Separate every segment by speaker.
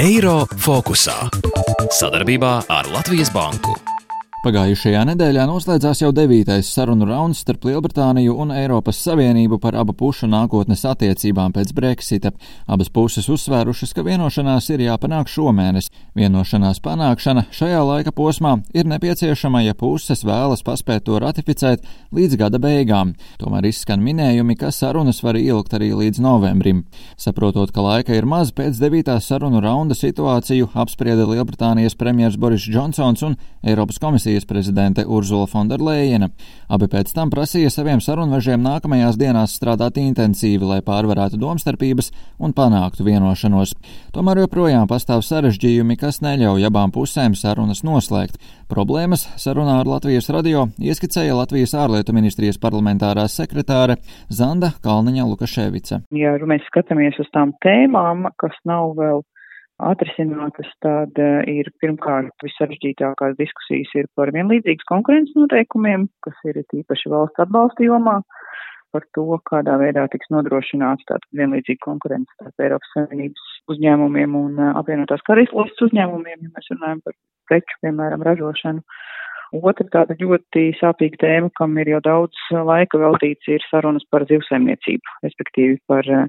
Speaker 1: Eiro fokusā sadarbībā ar Latvijas Banku.
Speaker 2: Pagājušajā nedēļā noslēdzās jau devītais sarunu rauns starp Lielbritāniju un Eiropas Savienību par abu pušu nākotnes attiecībām pēc Brexita. Abas puses uzsvērušas, ka vienošanās ir jāpanāk šomēnes. Vienošanās panākšana šajā laika posmā ir nepieciešama, ja puses vēlas paspēt to ratificēt līdz gada beigām. Tomēr izskan minējumi, ka sarunas var ilgt arī līdz novembrim. Saprotot, ka laika ir maz, pēc devītās sarunu raunda situāciju apsprieda Lielbritānijas premjers Boris Džonsons un Eiropas komisijas komisijas prezidente Urzula Fonderleina. Abi pēc tam prasīja saviem sarunvežiem nākamajās dienās strādāt intensīvi, lai pārvarētu domstarpības un panāktu vienošanos. Tomēr joprojām pastāv sarežģījumi, kas neļauj abām pusēm sarunas noslēgt. Problēmas sarunā ar Latvijas radio ieskicēja Latvijas ārlietu ministrijas parlamentārā sekretāre Zanda Kalniņa Lukaševica.
Speaker 3: Ja mēs skatāmies uz tām tēmām, kas nav vēl atrisinātas, tad eh, ir pirmkārt vissaržģītākās diskusijas ir par vienlīdzīgas konkurences noteikumiem, kas ir tīpaši valsts atbalsta jomā, par to, kādā veidā tiks nodrošināts tātad vienlīdzīga konkurence starp Eiropas Savienības uzņēmumiem un eh, apvienotās karalistas uzņēmumiem, ja mēs runājam par preču, piemēram, ražošanu. Otra tāda ļoti sāpīga tēma, kam ir jau daudz laika veltīts, ir sarunas par zivsaimniecību, respektīvi par eh,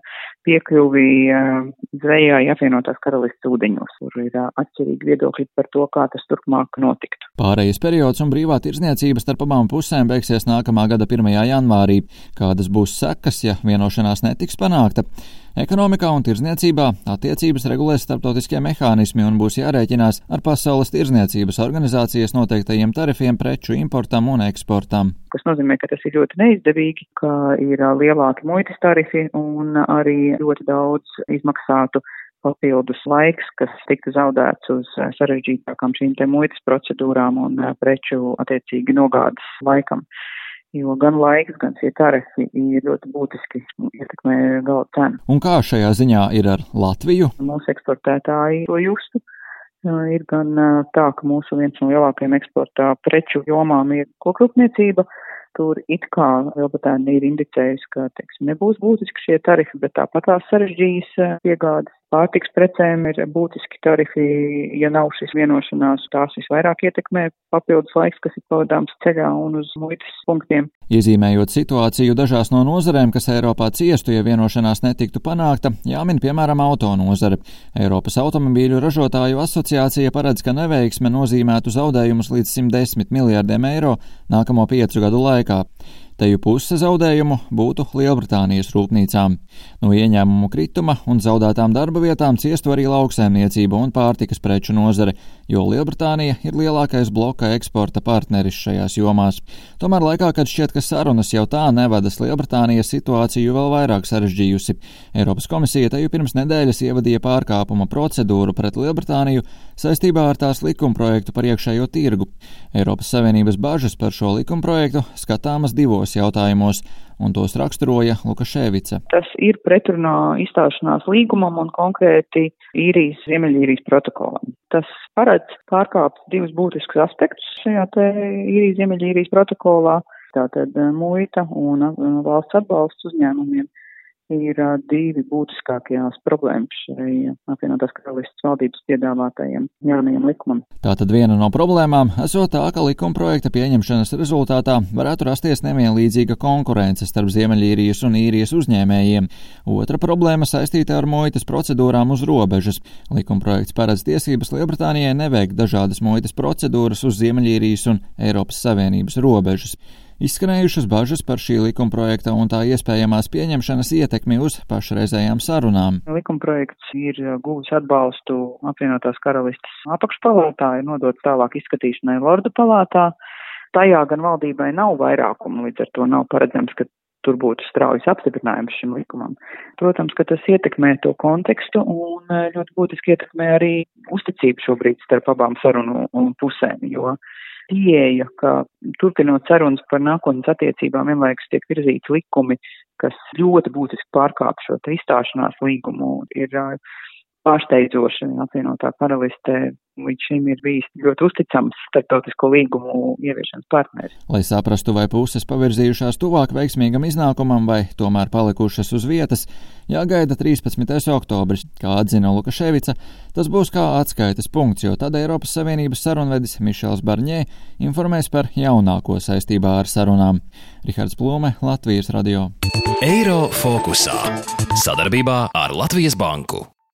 Speaker 3: piekļuvi eh, zvejai apvienotās karalistas ūdeņos, kur ir eh, atšķirīgi viedokļi par to, kā tas turpmāk notiktu.
Speaker 2: Pārējais periods un brīvā tirzniecība starp abām pusēm beigsies nākamā gada 1. janvārī. Kādas būs sekas, ja vienošanās netiks panākta? Ekonomikā un tirzniecībā attiecības regulēs starptautiskie mehānismi un būs jārēķinās ar Pasaules tirzniecības organizācijas noteiktajiem tarifiem preču importam un eksportam.
Speaker 3: Tas nozīmē, ka tas ir ļoti neizdevīgi, ka ir lielāki muitas tarifi un arī ļoti daudz izmaksātu papildus laiks, kas tiktu zaudēts uz sarežģītākām šīm te muitas procedūrām un preču attiecīgi nogādes laikam jo gan laiks, gan šie tarifi ir ļoti būtiski ietekmē gala cenu.
Speaker 2: Un kā šajā ziņā ir ar Latviju?
Speaker 3: Mūsu eksportētāji to justu. Ir gan tā, ka mūsu viens no lielākajiem eksportā preču jomām ir kokrūpniecība. Tur it kā Lielbritānija ir indicējusi, ka, teiksim, nebūs būtiski šie tarifi, bet tāpat tās sarežģījis piegādes Pārtiks precēm ir būtiski tarifi, ja nav šis vienošanās, tās visvairāk ietekmē papildus laiks, kas ir pavadāms ceļā un uz muitas punktiem.
Speaker 2: Iezīmējot situāciju dažās no nozarēm, kas Eiropā ciestu, ja vienošanās netiktu panākta, jāmin piemēram auto nozare. Eiropas automobīļu ražotāju asociācija paredz, ka neveiksme nozīmētu zaudējumus līdz 110 miljārdiem eiro nākamo piecu gadu laikā. Teju puse zaudējumu būtu Lielbritānijas rūpnīcām. No ieņēmumu krituma un zaudētām darba vietām ciestu arī lauksēmniecība un pārtikas preču nozare, jo Lielbritānija ir lielākais bloka eksporta partneris šajās jomās. Tomēr laikā, kad šķiet, ka sarunas jau tā nevadas, Lielbritānija situāciju vēl vairāk sarežģījusi. Eiropas komisija teju pirms nedēļas ievadīja pārkāpuma procedūru pret Lielbritāniju saistībā ar tās likumprojektu par iekšējo tirgu. Eiropas Savienības bažas par šo likumprojektu skatāmas divos šajos jautājumos, un tos raksturoja Lukaševica.
Speaker 3: Tas ir pretrunā izstāšanās līgumam un konkrēti īrijas, Ziemeļīrijas protokolam. Tas paredz pārkāpt divus būtiskus aspektus šajā te īrijas, Ziemeļīrijas protokolā, tātad eh, muita un eh, valsts atbalsts uzņēmumiem ir divi būtiskākajās problēmas šai apvienotās karalistas valdības piedāvātajiem jaunajiem likumam.
Speaker 2: Tātad viena no problēmām esot tā, ka likuma projekta pieņemšanas rezultātā varētu rasties nevienlīdzīga konkurence starp Ziemeļīrijas un īrijas uzņēmējiem. Otra problēma saistīta ar muitas procedūrām uz robežas. Likuma projekts paredz tiesības Lielbritānijai neveikt dažādas muitas procedūras uz Ziemeļīrijas un Eiropas Savienības robežas. Izskanējušas bažas par šī likumprojekta un tā iespējamās pieņemšanas ietekmi uz pašreizējām sarunām.
Speaker 3: Likumprojekts ir uh, guvis atbalstu apvienotās karalistas apakšpalātā, ir nodots tālāk izskatīšanai Lordu palātā. Tajā gan valdībai nav vairākuma, līdz ar to nav paredzams, ka tur būtu straujas apstiprinājums šim likumam. Protams, ka tas ietekmē to kontekstu un uh, ļoti būtiski ietekmē arī uzticību šobrīd starp abām sarunu pusēm, jo pieeja, ka turpinot sarunas par nākotnes attiecībām vienlaikus tiek virzīti likumi, kas ļoti būtiski pārkāp šo izstāšanās līgumu, ir pārsteidzoši. Apvienotā karalistē līdz šim ir bijis ļoti uzticams starptautisko līgumu ieviešanas partneris.
Speaker 2: Lai saprastu, vai puses pavirzījušās tuvāk veiksmīgam iznākumam vai tomēr palikušas uz vietas, jāgaida 13. oktobris, kā atzina Lukaševica. Tas būs kā atskaites punkts, jo tad Eiropas Savienības sarunvedis Mišels Barņē informēs par jaunāko saistībā ar sarunām. Rihards Plūme, Latvijas radio.
Speaker 1: Eiro fokusā. Sadarbībā ar Latvijas Banku.